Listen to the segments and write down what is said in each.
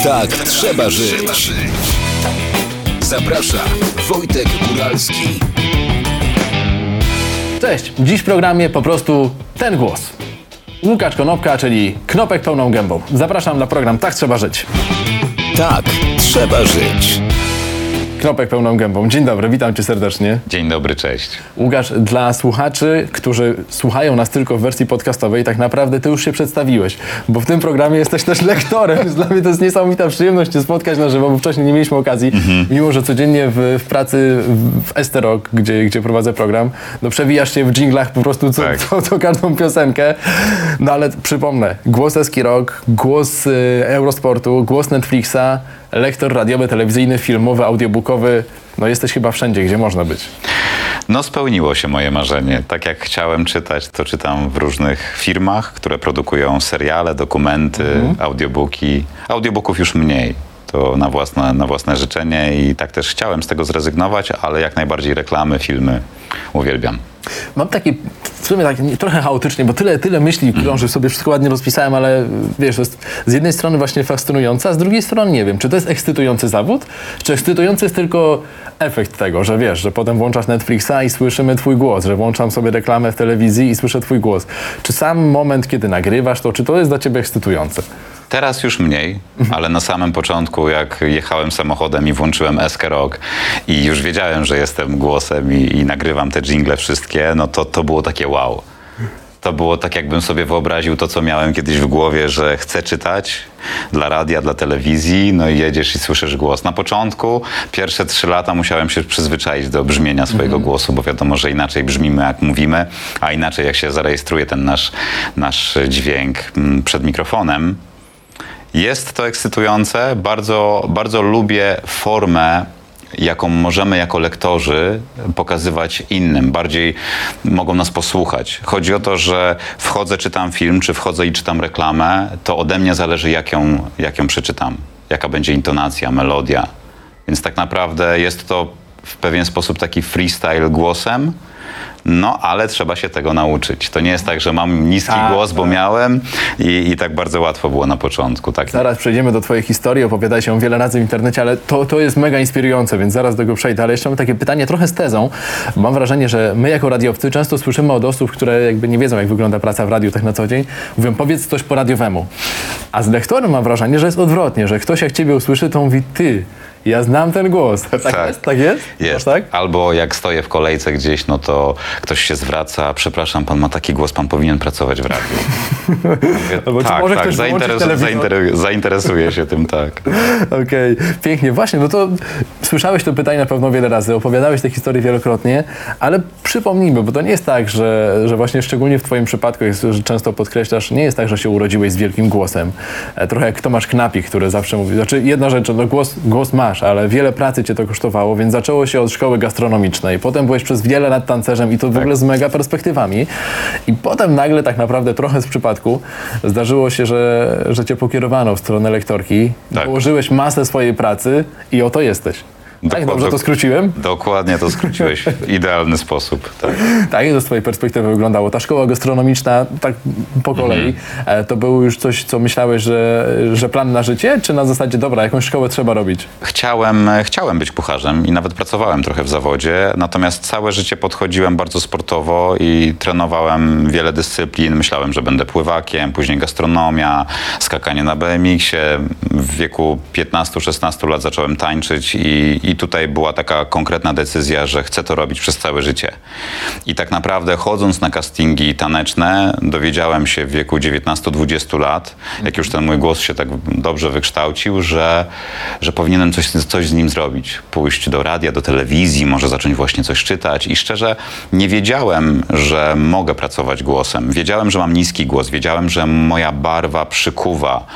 Tak trzeba żyć. Zaprasza Wojtek Góralski. Cześć, dziś w programie po prostu ten głos. Łukasz Konopka, czyli Knopek pełną gębą. Zapraszam na program Tak Trzeba Żyć. Tak trzeba żyć. Knopek pełną gębą. Dzień dobry, witam cię serdecznie. Dzień dobry, cześć. Łukasz, dla słuchaczy, którzy słuchają nas tylko w wersji podcastowej, tak naprawdę ty już się przedstawiłeś, bo w tym programie jesteś też lektorem, dla mnie to jest niesamowita przyjemność cię spotkać na żywo, bo wcześniej nie mieliśmy okazji, mimo że codziennie w, w pracy w Esterok, gdzie, gdzie prowadzę program, no przewijasz się w dżinglach po prostu co, Tak. co, co każdą piosenkę, no ale przypomnę, głos Eski Rock, głos y, Eurosportu, głos Netflixa, lektor radiowy, telewizyjny, filmowy, audiobookowy, no jesteś chyba wszędzie, gdzie można być. No spełniło się moje marzenie. Tak jak chciałem czytać, to czytam w różnych firmach, które produkują seriale, dokumenty, audiobooki. Audiobooków już mniej. To na własne, na własne życzenie i tak też chciałem z tego zrezygnować, ale jak najbardziej reklamy, filmy uwielbiam. Mam taki, w sumie tak trochę chaotycznie, bo tyle, tyle myśli krąży, sobie wszystko ładnie rozpisałem, ale wiesz, to jest z jednej strony właśnie fascynujące, a z drugiej strony nie wiem, czy to jest ekscytujący zawód, czy ekscytujący jest tylko efekt tego, że wiesz, że potem włączasz Netflixa i słyszymy twój głos, że włączam sobie reklamę w telewizji i słyszę twój głos. Czy sam moment, kiedy nagrywasz to, czy to jest dla ciebie ekscytujące? Teraz już mniej, ale na samym początku, jak jechałem samochodem i włączyłem Eskę Rock i już wiedziałem, że jestem głosem i, i nagrywam te jingle wszystkie, no to to było takie wow. To było tak, jakbym sobie wyobraził to, co miałem kiedyś w głowie, że chcę czytać dla radia, dla telewizji, no i jedziesz i słyszysz głos. Na początku, pierwsze trzy lata musiałem się przyzwyczaić do brzmienia swojego głosu, bo wiadomo, że inaczej brzmimy, jak mówimy, a inaczej, jak się zarejestruje ten nasz, nasz dźwięk mm, przed mikrofonem. Jest to ekscytujące. Bardzo, bardzo lubię formę, jaką możemy jako lektorzy pokazywać innym. Bardziej mogą nas posłuchać. Chodzi o to, że wchodzę, czytam film, czy wchodzę i czytam reklamę, to ode mnie zależy, jak ją, jak ją przeczytam. Jaka będzie intonacja, melodia. Więc tak naprawdę jest to w pewien sposób taki freestyle głosem. No, ale trzeba się tego nauczyć. To nie jest tak, że mam niski Tak, głos, bo miałem i, i tak bardzo łatwo było na początku. Tak, Zaraz przejdziemy do Twojej historii, opowiadaj się wiele razy w internecie, ale to, to jest mega inspirujące, więc zaraz do tego przejdę. Ale jeszcze mam takie pytanie trochę z tezą. Mam wrażenie, że my jako radiowcy często słyszymy od osób, które jakby nie wiedzą, jak wygląda praca w radiu tak na co dzień, mówią powiedz coś po radiowemu. A z lektorem mam wrażenie, że jest odwrotnie, że ktoś jak Ciebie usłyszy, to mówi ty, ja znam ten głos. Tak, Tak. jest? Tak jest? Jest. Tak? Albo jak stoję w kolejce gdzieś, no to ktoś się zwraca, przepraszam, pan ma taki głos, pan powinien pracować w radiu. Mówię, Albo tak, może tak, ktoś wyłączyć zainteres- telewizor? zainteres- zainteresuję się tym, tak. Okej, pięknie. Właśnie, no to słyszałeś to pytanie na pewno wiele razy, opowiadałeś te historie wielokrotnie, ale przypomnijmy, bo to nie jest tak, że, że właśnie szczególnie w twoim przypadku, że często podkreślasz, nie jest tak, że się urodziłeś z wielkim głosem. E, Trochę jak Tomasz Knapik, który zawsze mówi, znaczy jedna rzecz, no głos, głos masz, ale wiele pracy cię to kosztowało, więc zaczęło się od szkoły gastronomicznej, potem byłeś przez wiele lat tancerzem i to w ogóle z mega perspektywami i potem nagle tak naprawdę trochę z przypadku zdarzyło się, że, że cię pokierowano w stronę lektorki, Tak. położyłeś masę swojej pracy i oto jesteś. Tak, dobrze to skróciłem? Dokładnie to skróciłeś w idealny sposób. Tak. Tak, to z twojej perspektywy wyglądało? Ta szkoła gastronomiczna, tak po kolei, e, to było już coś, co myślałeś, że, że plan na życie, czy na zasadzie, dobra, jakąś szkołę trzeba robić? Chciałem, chciałem być kucharzem i nawet pracowałem trochę w zawodzie, natomiast całe życie podchodziłem bardzo sportowo i trenowałem wiele dyscyplin. Myślałem, że będę pływakiem, później gastronomia, skakanie na BMX-ie. W wieku 15-16 lat zacząłem tańczyć i, I tutaj była taka konkretna decyzja, że chcę to robić przez całe życie. I tak naprawdę chodząc na castingi taneczne, dowiedziałem się w wieku 19-20 lat, jak już ten mój głos się tak dobrze wykształcił, że, że powinienem coś, coś z nim zrobić. Pójść do radia, do telewizji, może zacząć właśnie coś czytać. I szczerze nie wiedziałem, że mogę pracować głosem. Wiedziałem, że mam niski głos. Wiedziałem, że moja barwa przykuwa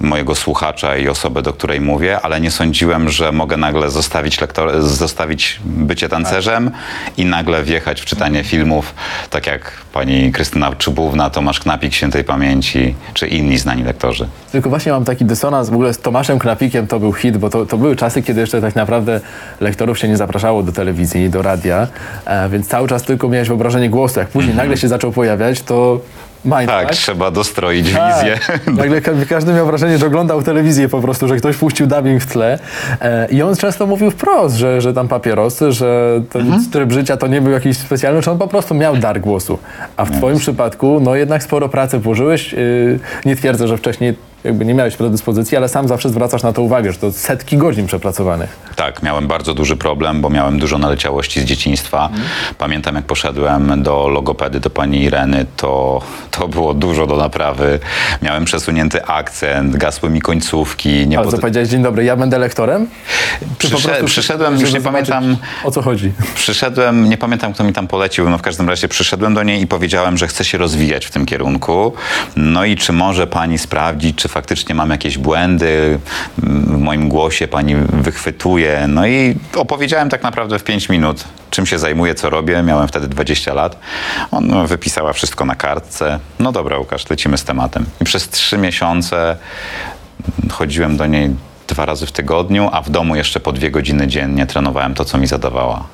mojego słuchacza i osobę, do której mówię, ale nie sądziłem, że mogę nagle zostawić, lektor, zostawić bycie tancerzem i nagle wjechać w czytanie filmów, tak jak pani Krystyna Czubówna, Tomasz Knapik Świętej Pamięci, czy inni znani lektorzy. Tylko właśnie mam taki dysonans w ogóle z Tomaszem Knapikiem to był hit, bo to, to były czasy, kiedy jeszcze tak naprawdę lektorów się nie zapraszało do telewizji, do radia, e, więc cały czas tylko miałeś wyobrażenie głosu. Jak później nagle się zaczął pojawiać, to mind, Tak, trzeba dostroić Tak. wizję. Nagle ka- każdy miał wrażenie, że oglądał telewizję po prostu, że ktoś puścił dubbing w tle. E, I on często mówił wprost, że, że tam papierosy, że ten Mhm. tryb życia to nie był jakiś specjalny, że on po prostu miał dar głosu. A w twoim przypadku, no jednak sporo pracy włożyłeś. Yy, nie twierdzę, że wcześniej jakby nie miałeś predyspozycji, ale sam zawsze zwracasz na to uwagę, że to setki godzin przepracowanych. Tak, miałem bardzo duży problem, bo miałem dużo naleciałości z dzieciństwa. Pamiętam, jak poszedłem do logopedy, do pani Ireny, to, to było dużo do naprawy. Miałem przesunięty akcent, gasły mi końcówki. Nie Ale co pod- powiedziałeś, dzień dobry, ja będę lektorem? Prostu- przyszedłem, już nie pamiętam- O co chodzi? Przyszedłem, nie pamiętam kto mi tam polecił, no w każdym razie przyszedłem do niej i powiedziałem, że chcę się rozwijać w tym kierunku. No i czy może pani sprawdzić, czy faktycznie mam jakieś błędy w moim głosie, pani wychwytuje. No i opowiedziałem tak naprawdę w 5 minut, czym się zajmuję, co robię. Miałem wtedy 20 lat. Ona wypisała wszystko na kartce. No dobra, Łukasz, lecimy z tematem. I przez 3 miesiące chodziłem do niej dwa razy w tygodniu, a w domu jeszcze po dwie godziny dziennie trenowałem to, co mi zadawała,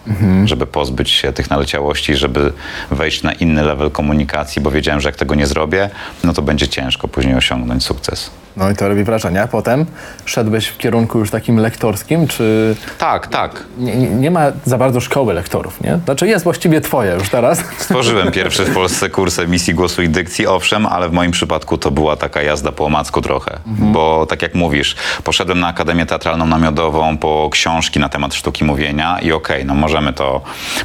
żeby pozbyć się tych naleciałości, żeby wejść na inny level komunikacji, bo wiedziałem, że jak tego nie zrobię, no to będzie ciężko później osiągnąć sukces. No i to robi wrażenie. A potem szedłeś w kierunku już takim lektorskim, czy Tak, tak. nie, nie, ma za bardzo szkoły lektorów, nie? Znaczy jest właściwie twoja już teraz. Stworzyłem pierwszy w Polsce kurs emisji głosu i dykcji, owszem, ale w moim przypadku to była taka jazda po omacku trochę. Bo tak jak mówisz, poszedłem na Akademię Teatralną Namiotową po książki na temat sztuki mówienia i okej, no możemy to,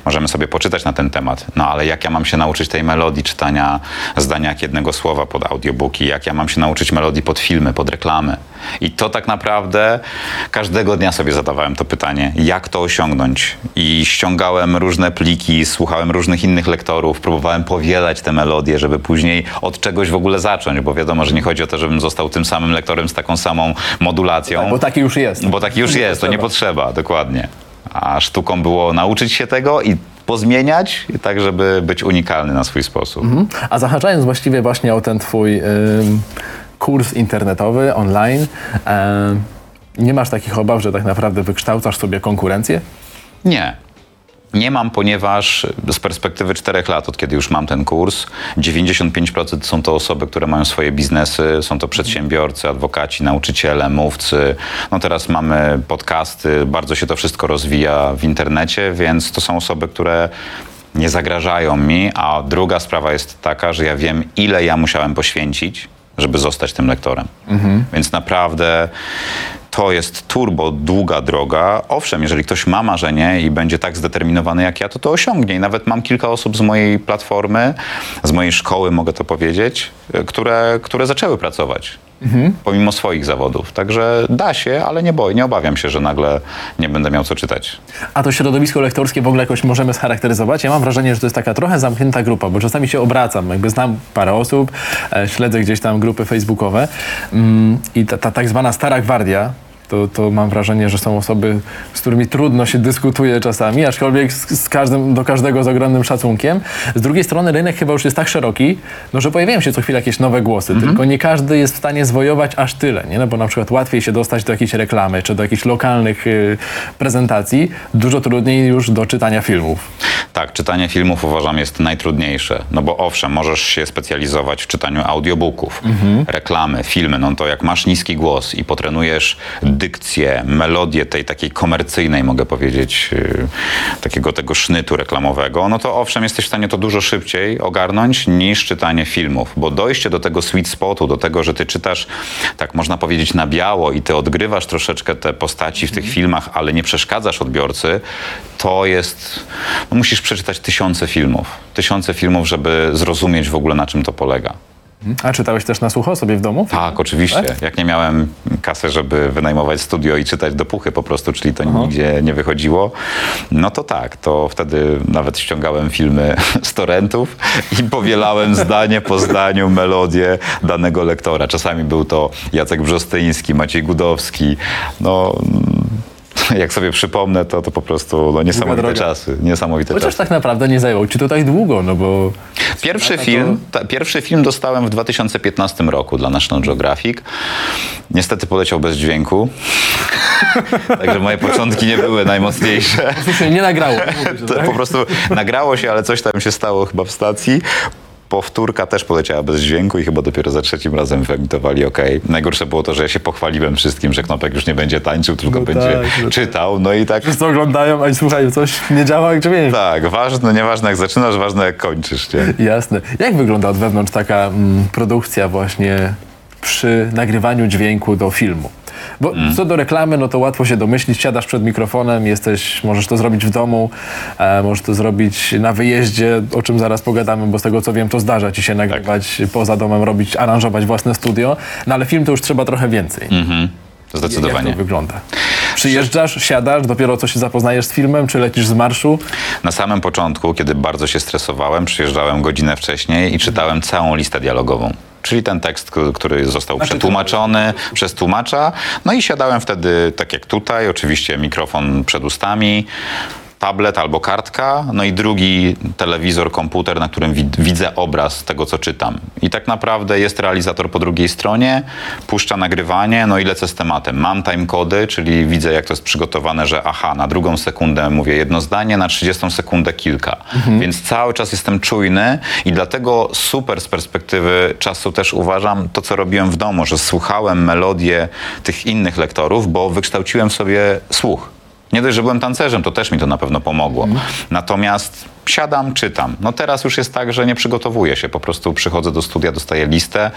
możemy sobie poczytać na ten temat, no ale jak ja mam się nauczyć tej melodii czytania zdania jak jednego słowa pod audiobooki, jak ja mam się nauczyć melodii pod filmy, pod reklamy. I to tak naprawdę każdego dnia sobie zadawałem to pytanie, jak to osiągnąć. I ściągałem różne pliki, słuchałem różnych innych lektorów, próbowałem powielać te melodie, żeby później od czegoś w ogóle zacząć, bo wiadomo, że nie chodzi o to, żebym został tym samym lektorem z taką samą modulacją. Bo taki już jest. Bo taki już jest, to nie potrzeba, dokładnie. A sztuką było nauczyć się tego i pozmieniać, tak żeby być unikalny na swój sposób. A zahaczając właściwie właśnie o ten twój ym, kurs internetowy, online, em, nie masz takich obaw, że tak naprawdę wykształcasz sobie konkurencję? Nie. Nie mam, ponieważ z perspektywy czterech lat, od kiedy już mam ten kurs, 95% są to osoby, które mają swoje biznesy, są to przedsiębiorcy, adwokaci, nauczyciele, mówcy. No teraz mamy podcasty, bardzo się to wszystko rozwija w internecie, więc to są osoby, które nie zagrażają mi, a druga sprawa jest taka, że ja wiem, ile ja musiałem poświęcić, żeby zostać tym lektorem. Więc naprawdę to jest turbo długa droga. Owszem, jeżeli ktoś ma marzenie i będzie tak zdeterminowany jak ja, to to osiągnie. I nawet mam kilka osób z mojej platformy, z mojej szkoły, mogę to powiedzieć, które, które zaczęły pracować. Pomimo swoich zawodów. Także da się, ale nie boję, nie obawiam się, że nagle nie będę miał co czytać. A to środowisko lektorskie w ogóle jakoś możemy scharakteryzować? Ja mam wrażenie, że to jest taka trochę zamknięta grupa, bo czasami się obracam, jakby znam parę osób, e, śledzę gdzieś tam grupy facebookowe mm, i ta, ta tak zwana stara gwardia, to, to mam wrażenie, że są osoby, z którymi trudno się dyskutuje czasami, aczkolwiek z, z każdym, do każdego z ogromnym szacunkiem. Z drugiej strony rynek chyba już jest tak szeroki, no, że pojawiają się co chwilę jakieś nowe głosy, tylko nie każdy jest w stanie zwojować aż tyle, nie? No, bo na przykład łatwiej się dostać do jakiejś reklamy, czy do jakichś lokalnych y, prezentacji, dużo trudniej już do czytania filmów. Tak, czytanie filmów uważam jest najtrudniejsze, no bo owszem, możesz się specjalizować w czytaniu audiobooków, reklamy, filmy, no to jak masz niski głos i potrenujesz dykcję, melodię tej takiej komercyjnej, mogę powiedzieć, yy, takiego tego sznytu reklamowego, no to owszem, jesteś w stanie to dużo szybciej ogarnąć niż czytanie filmów, bo dojście do tego sweet spotu, do tego, że ty czytasz, tak można powiedzieć, na biało i ty odgrywasz troszeczkę te postaci w tych filmach, ale nie przeszkadzasz odbiorcy, to jest, no musisz przeczytać tysiące filmów, tysiące filmów, żeby zrozumieć w ogóle na czym to polega. A czytałeś też na słucho sobie w domu? Tak, oczywiście. Jak nie miałem kasy, żeby wynajmować studio i czytać do puchy po prostu, czyli to nigdzie nie wychodziło, no to tak, to wtedy nawet ściągałem filmy z torrentów i powielałem zdanie po zdaniu melodię danego lektora. Czasami był to Jacek Brzostyński, Maciej Gudowski, no... Jak sobie przypomnę, to, to po prostu no, niesamowite czasy. Niesamowite Chociaż czasy. tak naprawdę nie zajęło ci to tak długo, no bo... Pierwszy to- film, ta, pierwszy film dostałem w 2015 roku dla National Geographic. Niestety poleciał bez dźwięku. Także moje początki nie były najmocniejsze. Słuchaj, nie nagrało. To tak? po prostu nagrało się, ale coś tam się stało chyba w stacji. Powtórka też poleciała bez dźwięku i chyba dopiero za trzecim razem wyemitowali OK. Najgorsze było to, że ja się pochwaliłem wszystkim, że Knopek już nie będzie tańczył, tylko No będzie tak, tak. czytał. No i tak Wszyscy oglądają, a i słuchaj, coś nie działa, jak dźwięk. tak, ważne, nieważne jak zaczynasz, ważne jak kończysz, nie? Jasne. Jak wygląda od wewnątrz taka mm, produkcja właśnie przy nagrywaniu dźwięku do filmu? Bo Mm. co do reklamy, no to łatwo się domyślić, siadasz przed mikrofonem, jesteś, możesz to zrobić w domu, e, możesz to zrobić na wyjeździe, o czym zaraz pogadamy, bo z tego co wiem, to zdarza ci się nagrywać Tak. poza domem, robić, aranżować własne studio, no ale film to już trzeba trochę więcej. Jak Zdecydowanie. to wygląda? Przyjeżdżasz, siadasz, dopiero co się zapoznajesz z filmem, czy lecisz z marszu? Na samym początku, kiedy bardzo się stresowałem, przyjeżdżałem godzinę wcześniej i czytałem całą listę dialogową. Czyli ten tekst, który został przetłumaczony przez tłumacza. No i siadałem wtedy, tak jak tutaj, oczywiście mikrofon przed ustami, tablet albo kartka, no i drugi telewizor, komputer, na którym wid- widzę obraz tego, co czytam. I tak naprawdę jest realizator po drugiej stronie, puszcza nagrywanie, no i lecę z tematem. Mam timecody, czyli widzę, jak to jest przygotowane, że aha, na drugą sekundę mówię jedno zdanie, na 30 sekundę kilka. Więc cały czas jestem czujny i dlatego super z perspektywy czasu też uważam to, co robiłem w domu, że słuchałem melodię tych innych lektorów, bo wykształciłem w sobie słuch. Nie dość, że byłem tancerzem, to też mi to na pewno pomogło. Natomiast siadam, czytam. No teraz już jest tak, że nie przygotowuję się. Po prostu przychodzę do studia, dostaję listę,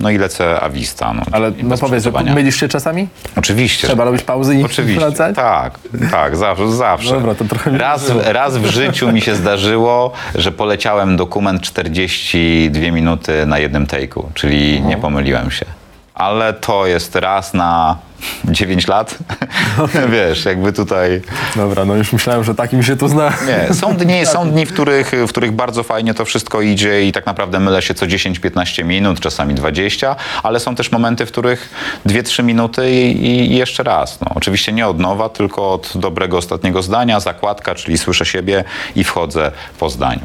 no i lecę a vista. No, Ale no powiedz, że mylisz się czasami? Oczywiście. Trzeba robić pauzy i Oczywiście. wracać? Tak, tak, zawsze. zawsze. Dobra, to trochę raz, raz w życiu mi się zdarzyło, że poleciałem dokument 42 minuty na jednym take'u, czyli nie pomyliłem się. Ale to jest raz na 9 lat. Wiesz, jakby tutaj. Dobra, no już myślałem, że takim się tu zna. Nie, są dni, są dni w, których, w których bardzo fajnie to wszystko idzie i tak naprawdę mylę się co 10-15 minut, czasami 20, ale są też momenty, w których 2-3 minuty i, i jeszcze raz. No, oczywiście nie od nowa, tylko od dobrego ostatniego zdania, zakładka, czyli słyszę siebie i wchodzę po zdaniu.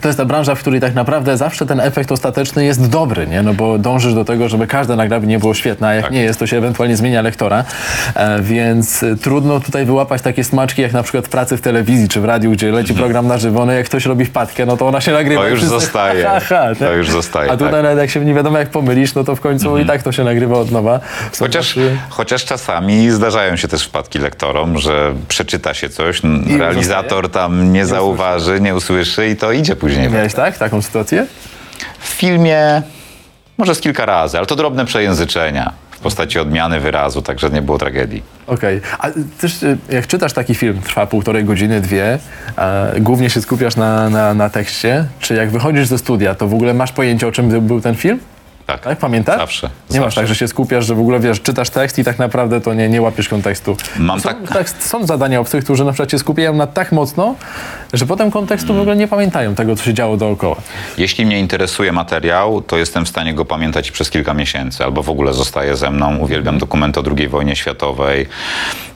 To jest ta branża, w której tak naprawdę zawsze ten efekt ostateczny jest dobry, nie? No bo dążysz do tego, żeby każde nagranie było świetne, a jak Tak. nie jest, to się ewentualnie zmienia lektora. E, więc trudno tutaj wyłapać takie smaczki, jak na przykład w pracy w telewizji czy w radiu, gdzie leci program na żywo, no jak ktoś robi wpadkę, no to ona się nagrywa. To i już wszyscy, zostaje. Ha, ha, ha, To już zostaje, A tutaj tak. nawet jak się nie wiadomo jak pomylisz, no to w końcu i tak to się nagrywa od nowa. Są Chociaż, chociaż czasami zdarzają się też wpadki lektorom, że przeczyta się coś, n- realizator tam nie zauważy, nie usłyszy i to idzie później. Miałeś tak? Taką sytuację? W filmie może z kilka razy, ale to drobne przejęzyczenia w postaci odmiany wyrazu, także nie było tragedii. Okej. A też y, jak czytasz taki film, trwa półtorej godziny, dwie, głównie się skupiasz na, na, na tekście, czy jak wychodzisz ze studia, to w ogóle masz pojęcie, o czym był ten film? Tak, Tak? Pamiętasz? Zawsze. Nie masz zawsze. tak, że się skupiasz, że w ogóle wiesz, czytasz tekst i tak naprawdę to nie, nie łapiesz kontekstu. Mam są, tak- Są zadania obcych, którzy na przykład się skupiają na tak mocno, że potem kontekstu w ogóle nie pamiętają tego, co się działo dookoła. Jeśli mnie interesuje materiał, to jestem w stanie go pamiętać przez kilka miesięcy, albo w ogóle zostaje ze mną. Uwielbiam dokumenty o II wojnie światowej,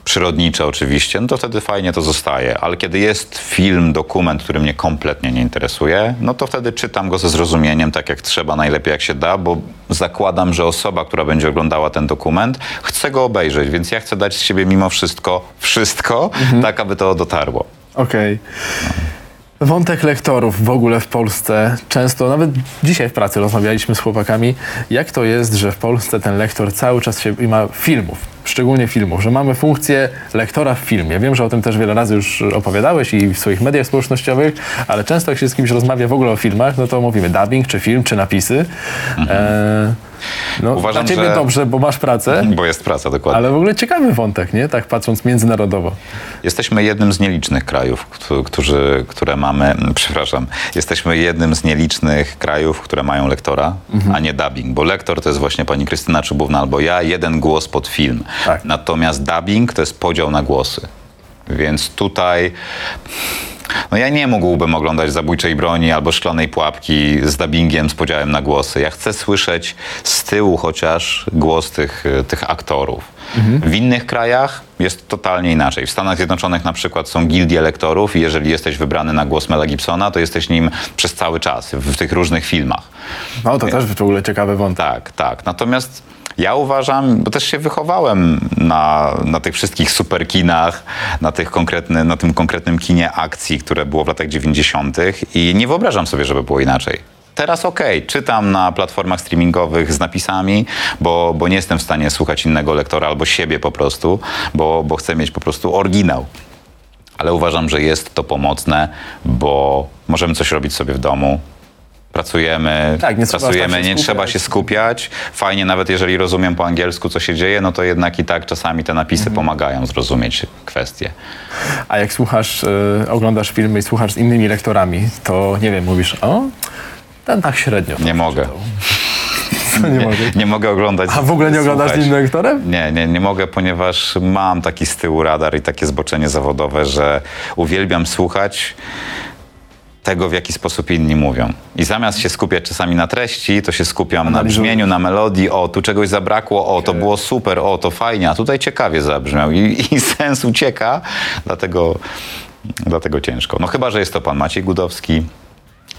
przyrodnicze oczywiście, no to wtedy fajnie to zostaje. Ale kiedy jest film, dokument, który mnie kompletnie nie interesuje, no to wtedy czytam go ze zrozumieniem, tak jak trzeba, najlepiej jak się da, bo zakładam, że osoba, która będzie oglądała ten dokument, chce go obejrzeć, więc ja chcę dać z siebie mimo wszystko wszystko, tak aby to dotarło. Okej. Wątek lektorów w ogóle w Polsce często, nawet dzisiaj w pracy rozmawialiśmy z chłopakami, jak to jest, że w Polsce ten lektor cały czas się ma filmów, szczególnie filmów, że mamy funkcję lektora w filmie. Wiem, że o tym też wiele razy już opowiadałeś i w swoich mediach społecznościowych, ale często jak się z kimś rozmawia w ogóle o filmach, no to mówimy dubbing, czy film, czy napisy. E, no, Uważam, dla ciebie że- dobrze, bo masz pracę, Bo jest praca, dokładnie. ale w ogóle ciekawy wątek, nie? Tak patrząc międzynarodowo. Jesteśmy jednym z nielicznych krajów, któ- którzy, które mamy, przepraszam, jesteśmy jednym z nielicznych krajów, które mają lektora, Mhm. a nie dubbing, bo lektor to jest właśnie pani Krystyna Czubówna albo ja, jeden głos pod film. Tak. Natomiast dubbing to jest podział na głosy. Więc tutaj no ja nie mógłbym oglądać Zabójczej Broni albo Szklanej Pułapki z dubbingiem z podziałem na głosy. Ja chcę słyszeć z tyłu chociaż głos tych, tych aktorów. W innych krajach jest totalnie inaczej. W Stanach Zjednoczonych na przykład są gildie lektorów i jeżeli jesteś wybrany na głos Mela Gibsona, to jesteś nim przez cały czas w tych różnych filmach. No to też w ogóle ciekawy wątek. Tak, tak. Natomiast ja uważam, bo też się wychowałem na, na tych wszystkich superkinach, na, tych konkretny, na tym konkretnym kinie akcji, które było w latach 90. i nie wyobrażam sobie, żeby było inaczej. Teraz okej, czytam na platformach streamingowych z napisami, bo, bo nie jestem w stanie słuchać innego lektora albo siebie po prostu, bo, bo chcę mieć po prostu oryginał. Ale uważam, że jest to pomocne, bo możemy coś robić sobie w domu. Pracujemy, Tak, nie trzeba pracujemy, się nie trzeba się skupiać. Fajnie, nawet jeżeli rozumiem po angielsku, co się dzieje, no to jednak i tak czasami te napisy Mhm. pomagają zrozumieć kwestie. A jak słuchasz, y, oglądasz filmy i słuchasz z innymi lektorami, to nie wiem, mówisz, o, ten tak średnio. Nie mogę. nie mogę. Nie mogę oglądać. A w ogóle nie oglądasz z słuchać. innym lektorem? Nie, nie, nie mogę, ponieważ mam taki z tyłu radar i takie zboczenie zawodowe, że uwielbiam słuchać tego, w jaki sposób inni mówią. I zamiast się skupiać czasami na treści, to się skupiam na Analizujesz. brzmieniu, na melodii, o, tu czegoś zabrakło, o, to było super, o, to fajnie, a tutaj ciekawie zabrzmiał i, i sens ucieka, dlatego, dlatego ciężko. No chyba, że jest to pan Maciej Gudowski,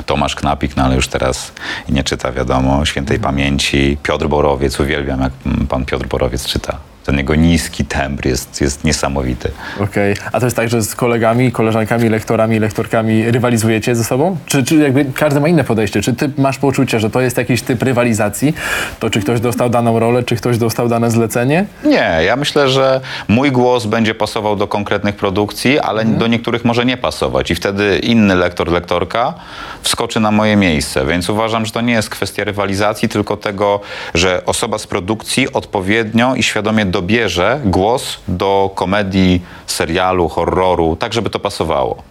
Tomasz Knapik, no ale już teraz nie czyta, wiadomo, świętej pamięci. Piotr Borowiec, uwielbiam, jak pan Piotr Borowiec czyta. Ten jego niski tembr jest, jest niesamowity. Okej. A to jest tak, że z kolegami, koleżankami, lektorami, lektorkami rywalizujecie ze sobą? Czy, czy jakby każdy ma inne podejście? Czy ty masz poczucie, że to jest jakiś typ rywalizacji? To czy ktoś dostał daną rolę, czy ktoś dostał dane zlecenie? Nie, ja myślę, że mój głos będzie pasował do konkretnych produkcji, ale do niektórych może nie pasować i wtedy inny lektor, lektorka wskoczy na moje miejsce. Więc uważam, że to nie jest kwestia rywalizacji, tylko tego, że osoba z produkcji odpowiednio i świadomie dobierze głos do komedii, serialu, horroru, tak żeby to pasowało.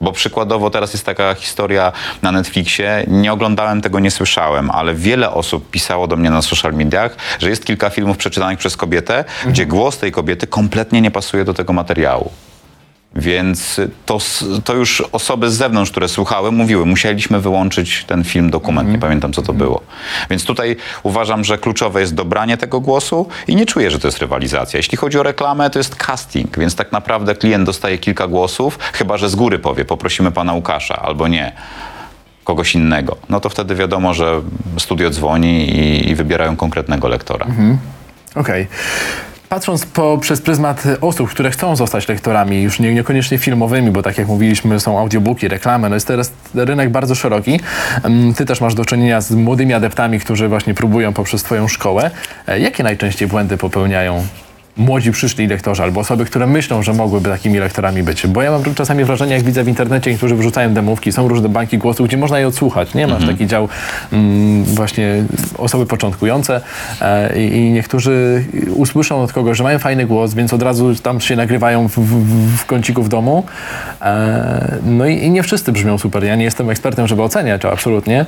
Bo przykładowo teraz jest taka historia na Netflixie, nie oglądałem tego, nie słyszałem, ale wiele osób pisało do mnie na social mediach, że jest kilka filmów przeczytanych przez kobietę, gdzie głos tej kobiety kompletnie nie pasuje do tego materiału. Więc to, to już osoby z zewnątrz, które słuchały, mówiły, musieliśmy wyłączyć ten film, dokument, nie pamiętam co to było. Więc tutaj uważam, że kluczowe jest dobranie tego głosu i nie czuję, że to jest rywalizacja. Jeśli chodzi o reklamę, to jest casting, więc tak naprawdę klient dostaje kilka głosów, chyba że z góry powie, poprosimy pana Łukasza, albo nie kogoś innego. No to wtedy wiadomo, że studio dzwoni i, i wybierają konkretnego lektora. Okej. Patrząc po, przez pryzmat osób, które chcą zostać lektorami, już nie, niekoniecznie filmowymi, bo tak jak mówiliśmy, są audiobooki, reklamy, no jest teraz rynek bardzo szeroki. Em, Ty też masz do czynienia z młodymi adeptami, którzy właśnie próbują poprzez Twoją szkołę. E, Jakie najczęściej błędy popełniają młodzi przyszli lektorzy albo osoby, które myślą, że mogłyby takimi lektorami być? Bo ja mam czasami wrażenie, jak widzę w internecie, niektórzy wrzucają demówki, są różne banki głosów, gdzie można je odsłuchać, nie? Masz taki dział mm, właśnie osoby początkujące e, i, niektórzy usłyszą od kogoś, że mają fajny głos, więc od razu tam się nagrywają w, w, w kąciku w domu. E, no i, i nie wszyscy brzmią super. Ja nie jestem ekspertem, żeby oceniać, absolutnie,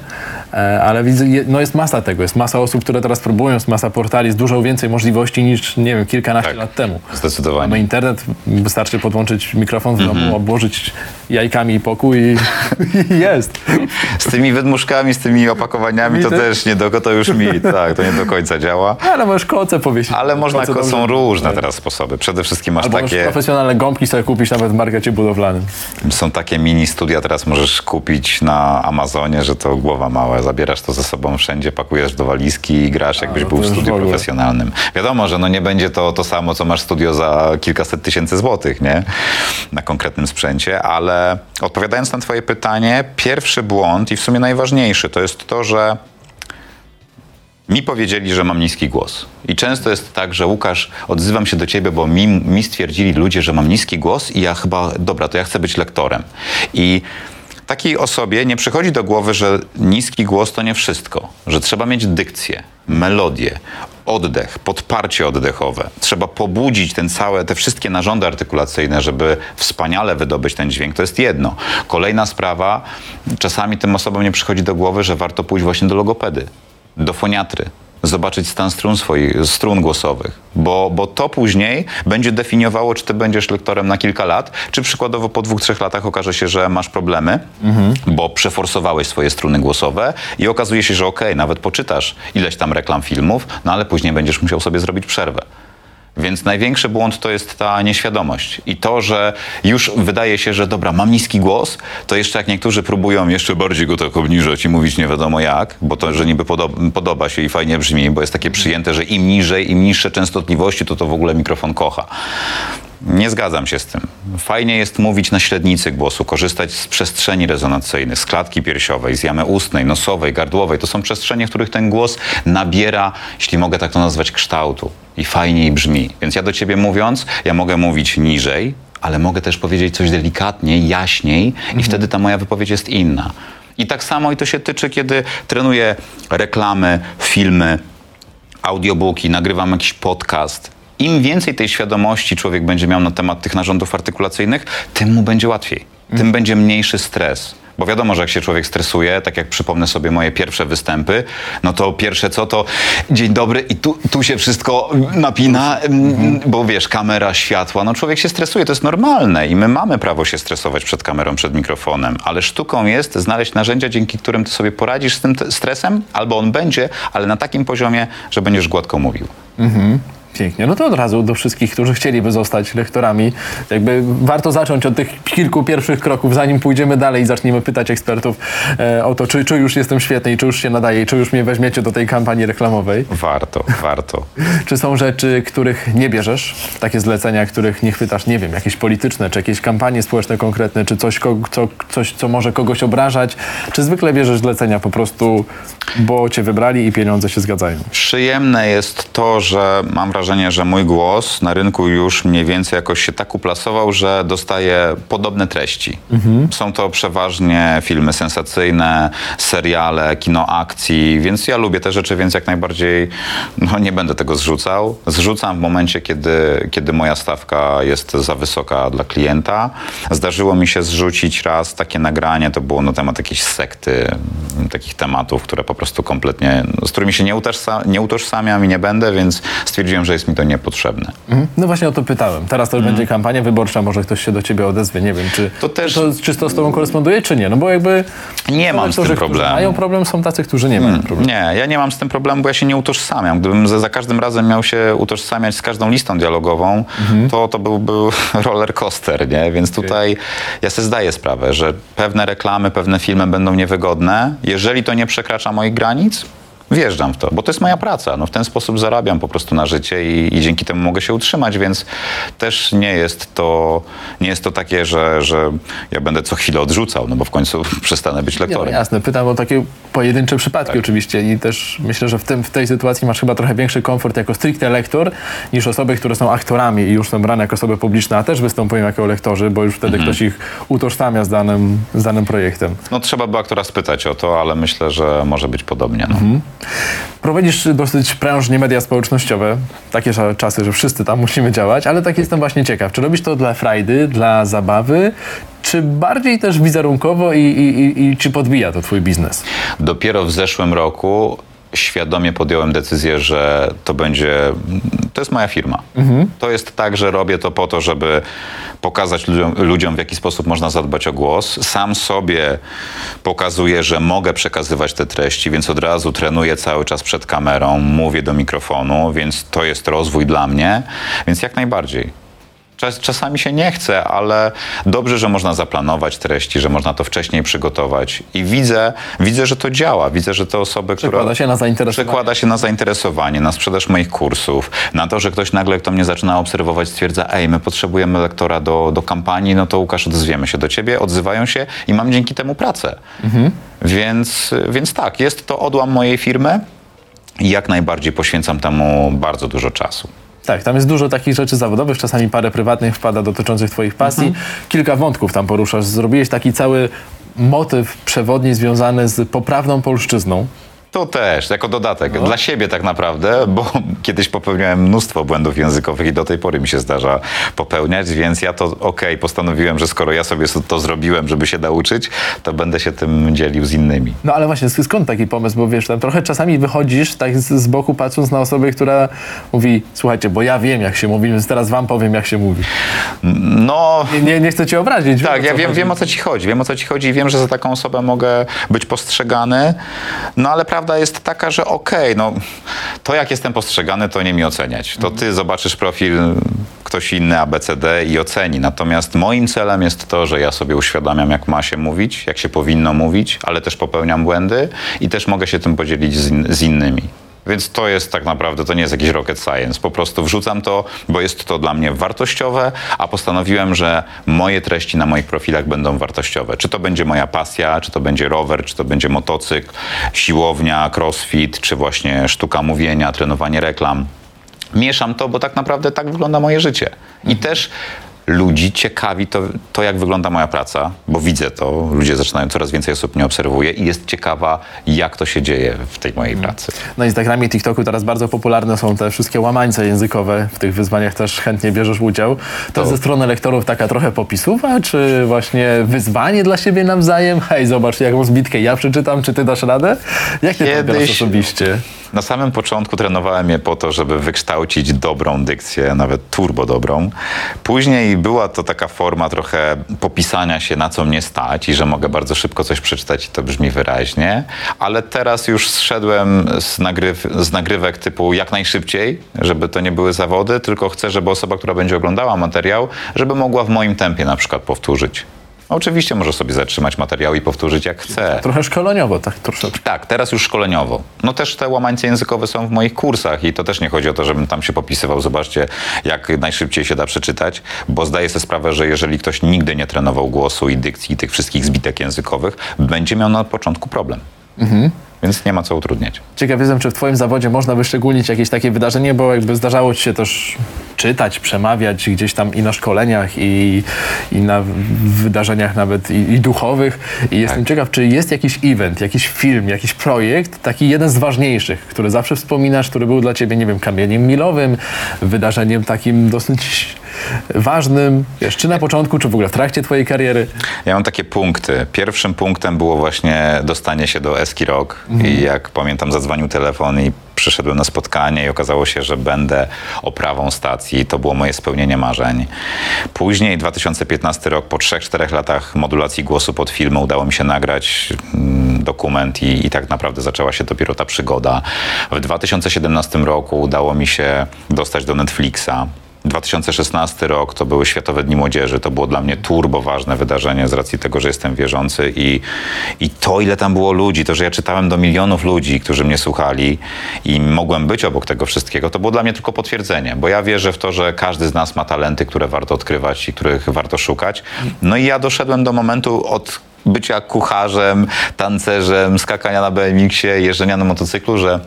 e, ale widzę, no jest masa tego, jest masa osób, które teraz próbują, jest masa portali, jest dużo więcej możliwości niż, nie wiem, kilkanaście Tak. lat temu. Zdecydowanie. Mamy internet, wystarczy podłączyć mikrofon w domu, obłożyć jajkami pokój i, i jest. Z tymi wydmuszkami, z tymi opakowaniami to też nie do, to już mit, tak, to nie do końca działa. Ale możesz koce powiesić. Ale można, Koce są różne teraz sposoby. Przede wszystkim masz Albo takie, profesjonalne gąbki sobie kupić nawet w markecie budowlanym. są takie mini studia, teraz możesz kupić na Amazonie, że to głowa mała, zabierasz to ze sobą wszędzie, pakujesz do walizki i grasz, jakbyś no był w studiu w profesjonalnym. Wiadomo, że no nie będzie to to samo, co masz studio za kilkaset tysięcy złotych, nie? Na konkretnym sprzęcie, ale odpowiadając na twoje pytanie, pierwszy błąd i w sumie najważniejszy to jest to, że mi powiedzieli, że mam niski głos. I często jest tak, że Łukasz, odzywam się do ciebie, bo mi, mi stwierdzili ludzie, że mam niski głos i ja chyba, dobra, to ja chcę być lektorem. I takiej osobie nie przychodzi do głowy, że niski głos to nie wszystko, że trzeba mieć dykcję, melodię, oddech, podparcie oddechowe. Trzeba pobudzić ten całe, te wszystkie narządy artykulacyjne, żeby wspaniale wydobyć ten dźwięk. To jest jedno. Kolejna sprawa, czasami tym osobom nie przychodzi do głowy, że warto pójść właśnie do logopedy, do foniatry, zobaczyć stan strun swoich, strun głosowych, bo, bo to później będzie definiowało, czy ty będziesz lektorem na kilka lat, czy przykładowo po dwóch, trzech latach okaże się, że masz problemy, bo przeforsowałeś swoje struny głosowe i okazuje się, że okej, nawet poczytasz ileś tam reklam filmów, no ale później będziesz musiał sobie zrobić przerwę. Więc największy błąd to jest ta nieświadomość. I to, że już wydaje się, że dobra, mam niski głos, to jeszcze jak niektórzy próbują jeszcze bardziej go tak obniżać i mówić nie wiadomo jak, bo to, że niby podoba, podoba się i fajnie brzmi, bo jest takie przyjęte, że im niżej, im niższe częstotliwości, to to w ogóle mikrofon kocha. Nie zgadzam się z tym. Fajnie jest mówić na średnicy głosu, korzystać z przestrzeni rezonancyjnych, z klatki piersiowej, z jamy ustnej, nosowej, gardłowej. To są przestrzenie, w których ten głos nabiera, jeśli mogę tak to nazwać, kształtu i fajniej brzmi. Więc ja do ciebie mówiąc, ja mogę mówić niżej, ale mogę też powiedzieć coś delikatniej, jaśniej i wtedy ta moja wypowiedź jest inna. I tak samo i to się tyczy, kiedy trenuję reklamy, filmy, audiobooki, nagrywam jakiś podcast. Im więcej tej świadomości człowiek będzie miał na temat tych narządów artykulacyjnych, tym mu będzie łatwiej. Tym będzie mniejszy stres. Bo wiadomo, że jak się człowiek stresuje, tak jak przypomnę sobie moje pierwsze występy, no to pierwsze co to dzień dobry i tu, tu się wszystko napina, mm, bo wiesz, kamera, światła, no człowiek się stresuje, to jest normalne i my mamy prawo się stresować przed kamerą, przed mikrofonem, ale sztuką jest znaleźć narzędzia, dzięki którym ty sobie poradzisz z tym stresem, albo on będzie, ale na takim poziomie, że będziesz gładko mówił. Pięknie. No to od razu do wszystkich, którzy chcieliby zostać lektorami. Jakby warto zacząć od tych kilku pierwszych kroków, zanim pójdziemy dalej i zaczniemy pytać ekspertów e, o to, czy, czy już jestem świetny i czy już się nadaje i czy już mnie weźmiecie do tej kampanii reklamowej. Warto, warto. Czy są rzeczy, których nie bierzesz? Takie zlecenia, których nie chwytasz, nie wiem, jakieś polityczne, czy jakieś kampanie społeczne konkretne, czy coś, ko- co, coś, co może kogoś obrażać? Czy zwykle bierzesz zlecenia po prostu, bo cię wybrali i pieniądze się zgadzają? Przyjemne jest to, że mam wrażenie, że mój głos na rynku już mniej więcej jakoś się tak uplasował, że dostaje podobne treści. Są to przeważnie filmy sensacyjne, seriale, kino akcji, więc ja lubię te rzeczy, więc jak najbardziej no, nie będę tego zrzucał. Zrzucam w momencie, kiedy, kiedy moja stawka jest za wysoka dla klienta. Zdarzyło mi się zrzucić raz takie nagranie, to było na temat jakiejś sekty, takich tematów, które po prostu kompletnie, z którymi się nie, utożsa, nie utożsamiam i nie będę, więc stwierdziłem, że jest mi to niepotrzebne. No właśnie o to pytałem. Teraz też będzie kampania wyborcza, może ktoś się do ciebie odezwie, nie wiem, czy Mhm. To też- to, czy to z tobą koresponduje, czy nie? No bo jakby... Nie mam z tym problemu. mają problem, są tacy, którzy nie mają problemu. Nie, ja nie mam z tym problemu, bo ja się nie utożsamiam. Gdybym za, za każdym razem miał się utożsamiać z każdą listą dialogową, to to byłby roller coaster, nie? Więc tutaj ja sobie zdaję sprawę, że pewne reklamy, pewne filmy będą niewygodne. Jeżeli to nie przekracza moich granic, wjeżdżam w to, bo to jest moja praca. No, w ten sposób zarabiam po prostu na życie i, i dzięki temu mogę się utrzymać, więc też nie jest to, nie jest to takie, że, że ja będę co chwilę odrzucał, no bo w końcu przestanę być Nie, no lektorem. jasne, pytam o takie pojedyncze przypadki Tak. oczywiście i też myślę, że w, tym, w tej sytuacji masz chyba trochę większy komfort jako stricte lektor niż osoby, które są aktorami i już są brane jako osoby publiczne, a też występują jako lektorzy, bo już wtedy Mhm. ktoś ich utożsamia z danym, z danym projektem. No trzeba by aktora spytać o to, ale myślę, że może być podobnie. No. Prowadzisz dosyć prężnie media społecznościowe, takie cza- czasy, że wszyscy tam musimy działać, ale tak jestem właśnie ciekaw, czy robisz to dla frajdy, dla zabawy, czy bardziej też wizerunkowo i, i, i, i czy podbija to twój biznes? Dopiero w zeszłym roku świadomie podjąłem decyzję, że to będzie, to jest moja firma. To jest tak, że robię to po to, żeby pokazać ludziom, ludziom, w jaki sposób można zadbać o głos. Sam sobie pokazuję, że mogę przekazywać te treści, więc od razu trenuję cały czas przed kamerą, mówię do mikrofonu, więc to jest rozwój dla mnie, więc jak najbardziej. Czas, czasami się nie chce, ale dobrze, że można zaplanować treści, że można to wcześniej przygotować. I widzę, widzę że to działa. Widzę, że te osoby, Przekłada które... się na zainteresowanie. Przekłada się na zainteresowanie, na sprzedaż moich kursów, na to, że ktoś nagle, kto mnie zaczyna obserwować, stwierdza, ej, my potrzebujemy lektora do, do kampanii, no to Łukasz, odzwiemy się do ciebie, odzywają się i mam dzięki temu pracę. Więc, więc tak, jest to odłam mojej firmy i jak najbardziej poświęcam temu bardzo dużo czasu. Tak, tam jest dużo takich rzeczy zawodowych, czasami parę prywatnych wpada dotyczących twoich pasji. Kilka wątków tam poruszasz. Zrobiłeś taki cały motyw przewodni związany z poprawną polszczyzną. To też, jako dodatek. Dla siebie tak naprawdę, bo kiedyś popełniałem mnóstwo błędów językowych i do tej pory mi się zdarza popełniać, więc ja to okej, postanowiłem, że skoro ja sobie to zrobiłem, żeby się nauczyć, to będę się tym dzielił z innymi. No ale właśnie, skąd taki pomysł? Bo wiesz, tam trochę czasami wychodzisz tak z, z boku patrząc na osobę, która mówi, słuchajcie, bo ja wiem jak się mówi, więc teraz wam powiem jak się mówi. No, Nie, nie, nie chcę cię obrazić. Tak, ja wiem, chodzi. wiem o co ci chodzi. Wiem o co ci chodzi i wiem, że za taką osobę mogę być postrzegany. No ale prawda jest taka, że okej, no to jak jestem postrzegany, to nie mi oceniać. To ty zobaczysz profil ktoś inny ABCD i oceni. Natomiast moim celem jest to, że ja sobie uświadamiam, jak ma się mówić, jak się powinno mówić, ale też popełniam błędy i też mogę się tym podzielić z, in, z innymi. Więc to jest tak naprawdę, to nie jest jakiś rocket science. Po prostu wrzucam to, bo jest to dla mnie wartościowe, a postanowiłem, że moje treści na moich profilach będą wartościowe. Czy to będzie moja pasja, czy to będzie rower, czy to będzie motocykl, siłownia, crossfit, czy właśnie sztuka mówienia, trenowanie reklam. Mieszam to, bo tak naprawdę tak wygląda moje życie. I też ludzi ciekawi to, to, jak wygląda moja praca, bo widzę to, ludzie zaczynają, coraz więcej osób mnie obserwuje i jest ciekawa, jak to się dzieje w tej mojej pracy. Na Instagramie i TikToku teraz bardzo popularne są te wszystkie łamańce językowe. W tych wyzwaniach też chętnie bierzesz udział. To jest ze strony lektorów taka trochę popisówa, czy właśnie wyzwanie dla siebie nawzajem? Hej, zobacz jaką zbitkę ja przeczytam, czy ty dasz radę? Jak ty to Kiedyś- odbierasz osobiście? Na samym początku trenowałem je po to, żeby wykształcić dobrą dykcję, nawet turbo dobrą. Później była to taka forma trochę popisania się, na co mnie stać i że mogę bardzo szybko coś przeczytać i to brzmi wyraźnie. Ale teraz już zszedłem z, nagryw, z nagrywek typu jak najszybciej, żeby to nie były zawody, tylko chcę, żeby osoba, która będzie oglądała materiał, żeby mogła w moim tempie na przykład powtórzyć. Oczywiście może sobie zatrzymać materiał i powtórzyć jak chce. Trochę szkoleniowo, tak troszeczkę. Tak, teraz już szkoleniowo. No też te łamańce językowe są w moich kursach i to też nie chodzi o to, żebym tam się popisywał, zobaczcie, jak najszybciej się da przeczytać, bo zdaję sobie sprawę, że jeżeli ktoś nigdy nie trenował głosu i dykcji i tych wszystkich zbitek językowych, będzie miał na początku problem. Więc nie ma co utrudniać. Ciekaw jestem, czy w twoim zawodzie można wyszczególnić jakieś takie wydarzenie, bo jakby zdarzało ci się też czytać, przemawiać gdzieś tam i na szkoleniach, i, i na wydarzeniach nawet i, i duchowych. I jestem ciekaw, czy jest jakiś event, jakiś film, jakiś projekt, taki jeden z ważniejszych, który zawsze wspominasz, który był dla ciebie, nie wiem, kamieniem milowym, wydarzeniem takim dosyć ważnym, wiesz, czy na początku, czy w ogóle w trakcie twojej kariery. Ja mam takie punkty. Pierwszym punktem było właśnie dostanie się do Eski Rock i jak pamiętam zadzwonił telefon i przyszedłem na spotkanie i okazało się, że będę oprawą stacji. To było moje spełnienie marzeń. Później 2015 rok, po 3-4 latach modulacji głosu pod filmy udało mi się nagrać mm, dokument i, i tak naprawdę zaczęła się dopiero ta przygoda. W 2017 roku udało mi się dostać do Netflixa. 2016 rok to były Światowe Dni Młodzieży. To było dla mnie turbo ważne wydarzenie z racji tego, że jestem wierzący i, i to, ile tam było ludzi, to, że ja czytałem do milionów ludzi, którzy mnie słuchali i mogłem być obok tego wszystkiego, to było dla mnie tylko potwierdzenie, bo ja wierzę w to, że każdy z nas ma talenty, które warto odkrywać i których warto szukać. No i ja doszedłem do momentu od bycia kucharzem, tancerzem, skakania na BMX-ie, jeżdżenia na motocyklu, że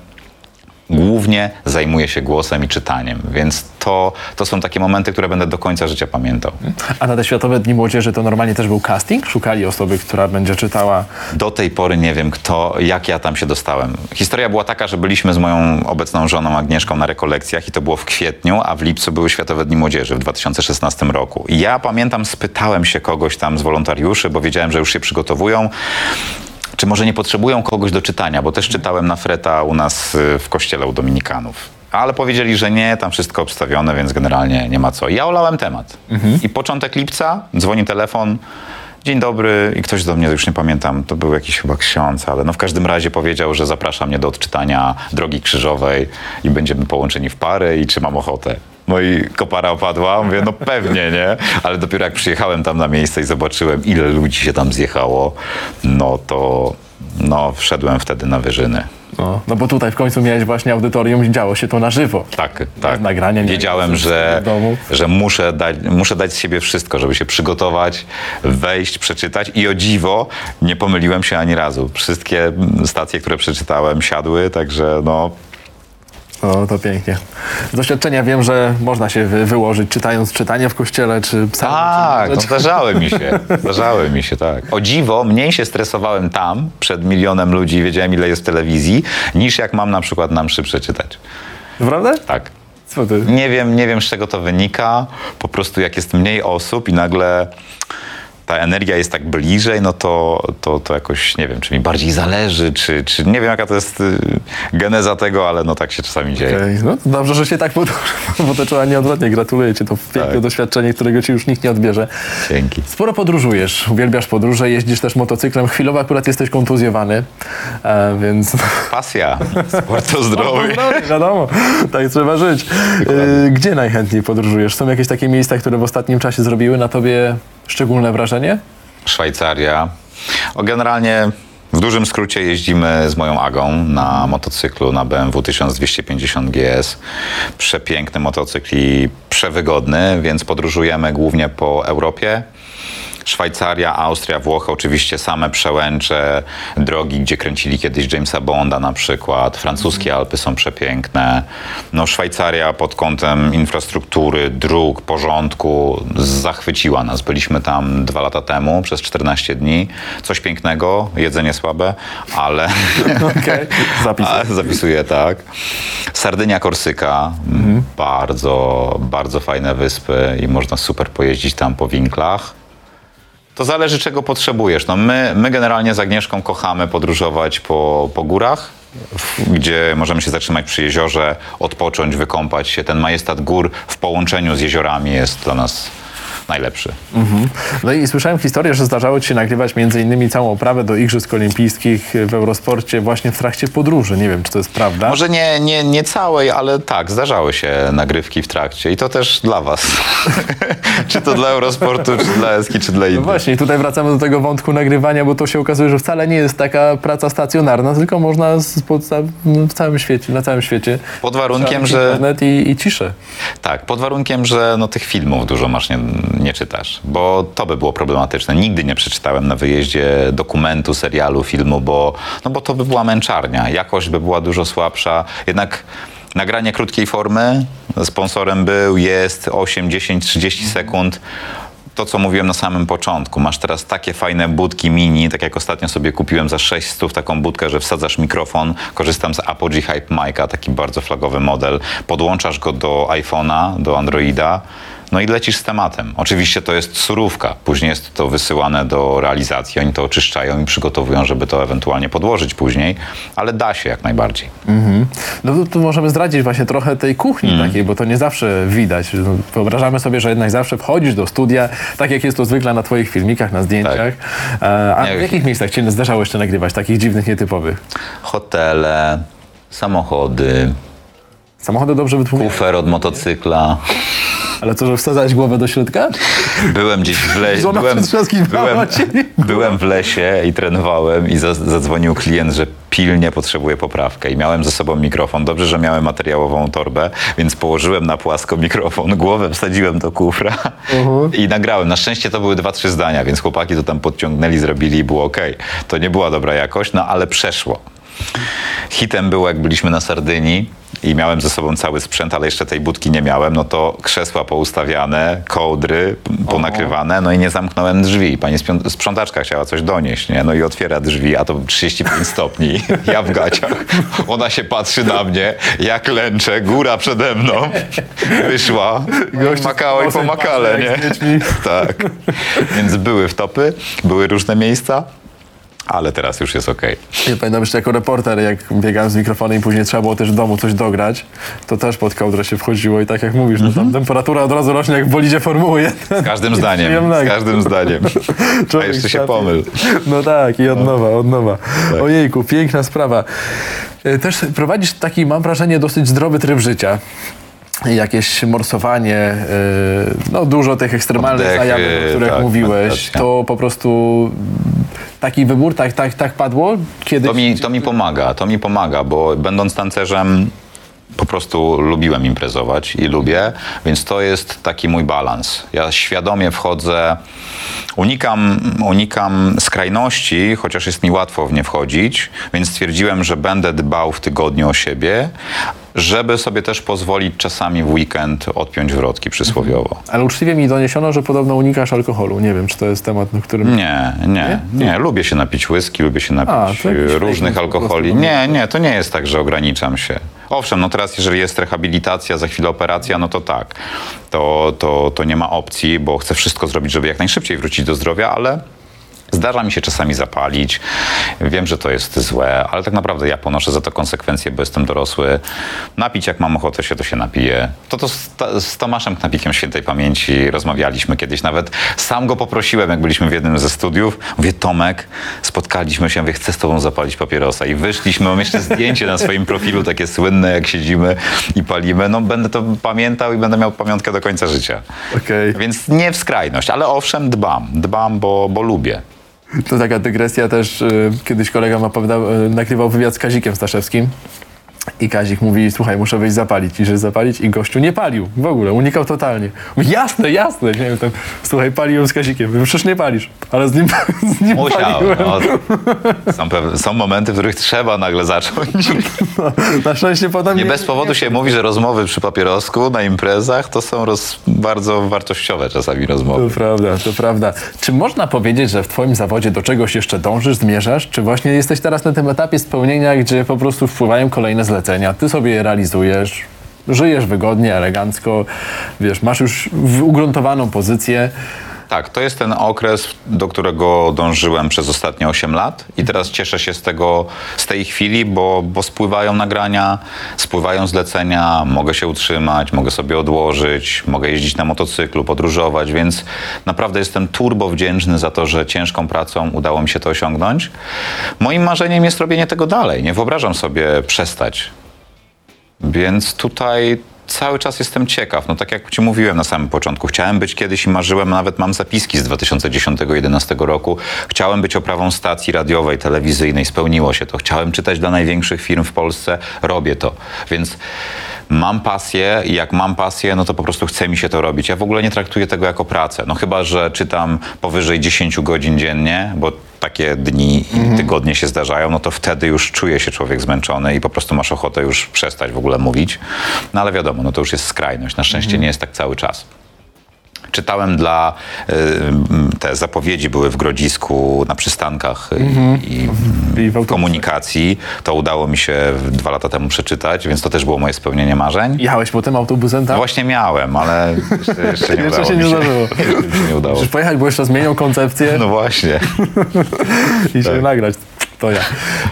głównie zajmuję się głosem i czytaniem, więc to, to są takie momenty, które będę do końca życia pamiętał. A na te Światowe Dni Młodzieży to normalnie też był casting? Szukali osoby, która będzie czytała Do tej pory nie wiem, kto, jak ja tam się dostałem. Historia była taka, że byliśmy z moją obecną żoną Agnieszką na rekolekcjach i to było w kwietniu, a w lipcu były Światowe Dni Młodzieży w 2016 roku. I ja pamiętam, spytałem się kogoś tam z wolontariuszy, bo wiedziałem, że już się przygotowują. Czy może nie potrzebują kogoś do czytania, bo też czytałem na Freta u nas y, w kościele u Dominikanów. Ale powiedzieli, że nie, tam wszystko obstawione, więc generalnie nie ma co. Ja olałem temat. I początek lipca, dzwoni telefon, dzień dobry i ktoś do mnie, już nie pamiętam, to był jakiś chyba ksiądz, ale no w każdym razie powiedział, że zaprasza mnie do odczytania Drogi Krzyżowej i będziemy połączeni w pary i czy mam ochotę. No i kopara opadła. Mówię, no pewnie, nie? Ale dopiero jak przyjechałem tam na miejsce i zobaczyłem, ile ludzi się tam zjechało, no to no, wszedłem wtedy na wyżyny. No, no bo tutaj w końcu miałeś właśnie audytorium działo się to na żywo. Tak, tak. nagrania, nie Wiedziałem, że, że muszę, dać, muszę dać z siebie wszystko, żeby się przygotować, wejść, przeczytać i o dziwo nie pomyliłem się ani razu. Wszystkie stacje, które przeczytałem siadły, także no No to pięknie. Z doświadczenia wiem, że można się wy- wyłożyć czytając czytanie w kościele czy psalmy. Tak, czy no zdarzały mi się. Zdarzały mi się, tak. O dziwo, mniej się stresowałem tam, przed milionem ludzi i wiedziałem, ile jest w telewizji, niż jak mam na przykład na mszy przeczytać. Prawda? Tak. Nie wiem, nie wiem z czego to wynika. Po prostu jak jest mniej osób i nagle ta energia jest tak bliżej, no to, to, to jakoś nie wiem, czy mi bardziej zależy, czy, czy nie wiem jaka to jest y, geneza tego, ale no tak się czasami dzieje. Okej, No dobrze, że się tak podróż, bo to trzeba nieodwrotnie. Gratuluję ci, to piękne Tak. doświadczenie, którego ci już nikt nie odbierze. Dzięki. Sporo podróżujesz, uwielbiasz podróże, jeździsz też motocyklem. Chwilowo akurat jesteś kontuzjowany, e, więc... Pasja, sport to zdrowie. No, wiadomo, tak trzeba żyć. E, Gdzie najchętniej podróżujesz? Są jakieś takie miejsca, które w ostatnim czasie zrobiły na tobie szczególne wrażenie? Szwajcaria. O, generalnie w dużym skrócie jeździmy z moją Agą na motocyklu, na BMW 1250 GS. Przepiękny motocykl i przewygodny, więc podróżujemy głównie po Europie. Szwajcaria, Austria, Włochy, oczywiście same przełęcze, drogi, gdzie kręcili kiedyś Jamesa Bonda na przykład. Francuskie Alpy są przepiękne. No, Szwajcaria pod kątem infrastruktury, dróg, porządku zachwyciła nas. Byliśmy tam dwa lata temu przez 14 dni. Coś pięknego, jedzenie słabe, ale... A, Zapisuję, tak. Sardynia, Korsyka. Bardzo, bardzo fajne wyspy i można super pojeździć tam po winklach. To zależy, czego potrzebujesz. No my, my generalnie z Agnieszką kochamy podróżować po, po górach, gdzie możemy się zatrzymać przy jeziorze, odpocząć, wykąpać się. Ten majestat gór w połączeniu z jeziorami jest dla nas najlepszy. No i słyszałem historię, że zdarzało ci się nagrywać między innymi całą oprawę do Igrzysk Olimpijskich w Eurosporcie właśnie w trakcie podróży. Nie wiem, czy to jest prawda. Może nie, nie, nie całej, ale tak, zdarzały się nagrywki w trakcie i to też dla was. czy to dla Eurosportu, czy dla Eski, czy dla No innych. właśnie, i tutaj wracamy do tego wątku nagrywania, bo to się okazuje, że wcale nie jest taka praca stacjonarna, tylko można z, no, w całym świecie, na całym świecie. Pod warunkiem, że Internet i, i ciszę. Tak, pod warunkiem, że no, tych filmów dużo masz nie, nie czytasz, bo to by było problematyczne. Nigdy nie przeczytałem na wyjeździe dokumentu, serialu, filmu, bo, no, bo to by była męczarnia. Jakość by była dużo słabsza. Jednak nagranie krótkiej formy, sponsorem był, jest 8, 10, 30 sekund. To, co mówiłem na samym początku, masz teraz takie fajne budki mini, tak jak ostatnio sobie kupiłem za 600 taką budkę, że wsadzasz mikrofon, korzystam z Apogee Hype Mic'a, taki bardzo flagowy model, podłączasz go do iPhone'a, do Androida, no i lecisz z tematem. Oczywiście to jest surówka, później jest to wysyłane do realizacji, oni to oczyszczają i przygotowują, żeby to ewentualnie podłożyć później, ale da się jak najbardziej. No to tu możemy zdradzić właśnie trochę tej kuchni Mm. takiej, bo to nie zawsze widać. No, Wyobrażamy sobie, że jednak zawsze wchodzisz do studia, tak jak jest to zwykle na twoich filmikach, na zdjęciach. E, A w jakich miejscach cię zdarzało jeszcze nagrywać, takich dziwnych, nietypowych? Hotele, samochody, Samochody dobrze wytłumione, kufer od motocykla. Ale co, że wsadzałeś głowę do środka? Byłem gdzieś w lesie. Żona Byłem, przetrzaskiwała byłem, byłem w lesie i trenowałem i za- zadzwonił klient, że pilnie potrzebuje poprawkę i miałem ze sobą mikrofon. Dobrze, że miałem materiałową torbę, więc położyłem na płasko mikrofon, głowę wsadziłem do kufra i nagrałem. Na szczęście to były dwa, trzy zdania, więc chłopaki to tam podciągnęli, zrobili i było ok. To nie była dobra jakość, no ale przeszło. Hitem było, jak byliśmy na Sardynii i miałem ze sobą cały sprzęt, ale jeszcze tej budki nie miałem, no to krzesła poustawiane, kołdry ponakrywane, no i nie zamknąłem drzwi. Pani sprzątaczka chciała coś donieść, nie? No i otwiera drzwi, a to 35 stopni, ja w gaciach. Ona się patrzy na mnie, jak lęczę, góra przede mną. Wyszła, pomakale, patrzy, jak nie? Tak. Więc były wtopy, były różne miejsca, ale teraz już jest okej. Ja pamiętam jeszcze jako reporter, jak biegałem z mikrofonem i później trzeba było też w domu coś dograć, to też pod kołdrę się wchodziło i tak jak mówisz, no Mhm. tam temperatura od razu rośnie jak w bolidzie Formuły 1. Z każdym zdaniem, z każdym zdaniem. A jeszcze się pomyl. No tak, i od nowa, od nowa. Tak. Ojejku, piękna sprawa. E, Też prowadzisz taki, mam wrażenie, dosyć zdrowy tryb życia. jakieś morsowanie, y, no dużo tych ekstremalnych Oddechy, zajawek, o których tak, mówiłeś, to po prostu taki wybór, tak, tak, tak padło kiedyś? To mi, to mi pomaga, to mi pomaga, bo będąc tancerzem po prostu lubiłem imprezować i lubię, więc to jest taki mój balans. Ja świadomie wchodzę, unikam, unikam skrajności, chociaż jest mi łatwo w nie wchodzić, więc stwierdziłem, że będę dbał w tygodniu o siebie, żeby sobie też pozwolić czasami w weekend odpiąć wrotki przysłowiowo. Ale uczciwie mi doniesiono, że podobno unikasz alkoholu. Nie wiem, czy to jest temat, na którym... Nie, nie, nie. Lubię się napić whisky, lubię się napić A, różnych alkoholi. Nie, nie, to nie jest tak, że ograniczam się. Owszem, no teraz jeżeli jest rehabilitacja, za chwilę operacja, no to tak. To, to, to nie ma opcji, bo chcę wszystko zrobić, żeby jak najszybciej wrócić do zdrowia, ale Zdarza mi się czasami zapalić. Wiem, że to jest złe, ale tak naprawdę ja ponoszę za to konsekwencje, bo jestem dorosły. Napić jak mam ochotę się, to się napiję. To to z, Ta- z Tomaszem Knapikiem Świętej Pamięci rozmawialiśmy kiedyś nawet. Sam go poprosiłem, jak byliśmy w jednym ze studiów. Mówię, Tomek, spotkaliśmy się, mówię, chcę z tobą zapalić papierosa. I wyszliśmy, mam jeszcze zdjęcie na swoim profilu, takie słynne, jak siedzimy i palimy. No będę to pamiętał i będę miał pamiątkę do końca życia. Okej. Więc nie w skrajność, ale owszem, dbam. Dbam, bo, bo lubię. To taka dygresja też, y, kiedyś kolega mi opowiadał, y, nagrywał wywiad z Kazikiem Staszewskim i Kazik mówi, słuchaj, muszę wyjść zapalić. Idzie zapalić i gościu nie palił w ogóle, unikał totalnie. Mówi, jasne, jasne. Nie wiem, tam, słuchaj, paliłem z Kazikiem. Mówię, przecież nie palisz. Ale z nim, z nim Musiał. paliłem. No, są, pew- są momenty, w których trzeba nagle zacząć. Na szczęście potem Nie bez powodu się mówi, że rozmowy przy papierosku na imprezach to są roz, bardzo wartościowe czasami rozmowy. To prawda, to prawda. Czy można powiedzieć, że w twoim zawodzie do czegoś jeszcze dążysz, zmierzasz? Czy właśnie jesteś teraz na tym etapie spełnienia, gdzie po prostu wpływają kolejne zlecenia, ty sobie je realizujesz, żyjesz wygodnie, elegancko, wiesz, masz już ugruntowaną pozycję. Tak, to jest ten okres, do którego dążyłem przez ostatnie 8 lat i teraz cieszę się z tego, z tej chwili, bo, bo spływają nagrania, spływają zlecenia, mogę się utrzymać, mogę sobie odłożyć, mogę jeździć na motocyklu, podróżować, więc naprawdę jestem turbo wdzięczny za to, że ciężką pracą udało mi się to osiągnąć. Moim marzeniem jest robienie tego dalej. Nie wyobrażam sobie przestać. Więc tutaj cały czas jestem ciekaw. No tak jak Ci mówiłem na samym początku, chciałem być kiedyś i marzyłem, nawet mam zapiski z 2010-2011 roku. Chciałem być oprawą stacji radiowej, telewizyjnej, spełniło się to. Chciałem czytać dla największych firm w Polsce, robię to. Więc mam pasję i jak mam pasję, no to po prostu chce mi się to robić. Ja w ogóle nie traktuję tego jako pracę. No chyba, że czytam powyżej 10 godzin dziennie, bo takie dni i tygodnie się zdarzają, no to wtedy już czuje się człowiek zmęczony i po prostu masz ochotę już przestać w ogóle mówić. No ale wiadomo, no to już jest skrajność. Na szczęście nie jest tak cały czas. Czytałem dla, y, te zapowiedzi były w Grodzisku na przystankach y, i, I w komunikacji. To udało mi się dwa lata temu przeczytać, więc to też było moje spełnienie marzeń. Jechałeś potem autobusem No tam? właśnie miałem, ale jeszcze, jeszcze nie udało się mi nie się. zdarzyło. Jeszcze się nie udało. Musisz pojechać, bo jeszcze zmienią koncepcję No właśnie. i się tak. nagrać. To ja.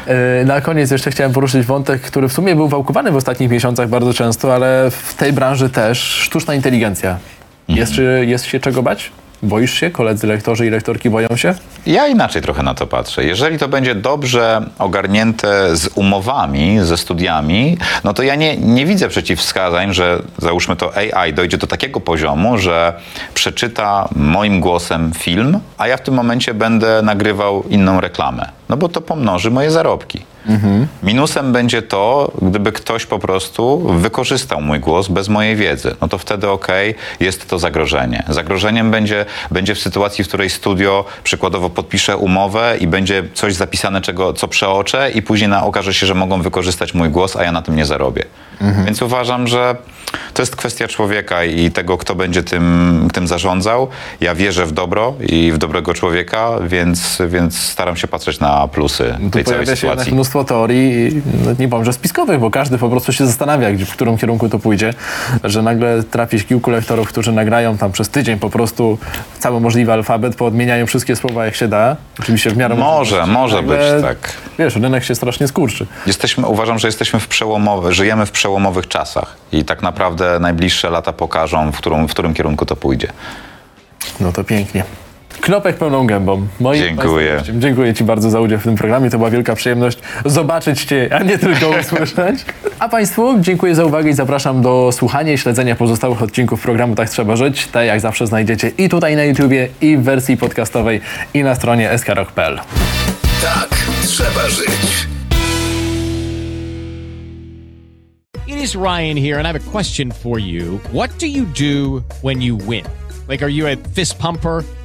E, Na koniec jeszcze chciałem poruszyć wątek, który w sumie był wałkowany w ostatnich miesiącach bardzo często, ale w tej branży też sztuczna inteligencja. Jest, jest się czego bać? Boisz się? Koledzy lektorzy i lektorki boją się? Ja inaczej trochę na to patrzę. Jeżeli to będzie dobrze ogarnięte z umowami, ze studiami, no to ja nie, nie widzę przeciwwskazań, że załóżmy to AI dojdzie do takiego poziomu, że przeczyta moim głosem film, a ja w tym momencie będę nagrywał inną reklamę. No bo to pomnoży moje zarobki. Minusem będzie to, gdyby ktoś po prostu wykorzystał mój głos bez mojej wiedzy. No to wtedy okej, jest to zagrożenie. Zagrożeniem będzie, będzie w sytuacji, w której studio przykładowo podpisze umowę i będzie coś zapisane, czego, co przeoczę i później na, okaże się, że mogą wykorzystać mój głos, a ja na tym nie zarobię. Więc uważam, że to jest kwestia człowieka i tego, kto będzie tym, tym zarządzał. Ja wierzę w dobro i w dobrego człowieka, więc, więc staram się patrzeć na plusy Tu tej całej sytuacji. Mnóstwo teorii, no nie powiem, że spiskowych, bo każdy po prostu się zastanawia, gdzie, w którym kierunku to pójdzie, że nagle trafisz kilku lektorów, którzy nagrają tam przez tydzień po prostu cały możliwy alfabet, poodmieniają wszystkie słowa jak się da, oczywiście w miarę Może, może być tak. Wiesz, rynek się strasznie skurczy. Jesteśmy, uważam, że jesteśmy w przełomowych, żyjemy w przełomowych czasach i tak naprawdę najbliższe lata pokażą, w, którą, w którym kierunku to pójdzie. No to pięknie. Knopek pełną gębą. Moim Dziękuję. Gościem. Dziękuję Ci bardzo za udział w tym programie. To była wielka przyjemność zobaczyć Cię, a nie tylko usłyszeć. A Państwu dziękuję za uwagę i zapraszam do słuchania i śledzenia pozostałych odcinków programu Tak Trzeba Żyć. Te jak zawsze znajdziecie i tutaj na YouTubie, i w wersji podcastowej, i na stronie skrok.pl. Tak trzeba żyć. It is Ryan here, and I have a question for you. What do you do when you win? Like, are you a fist pumper?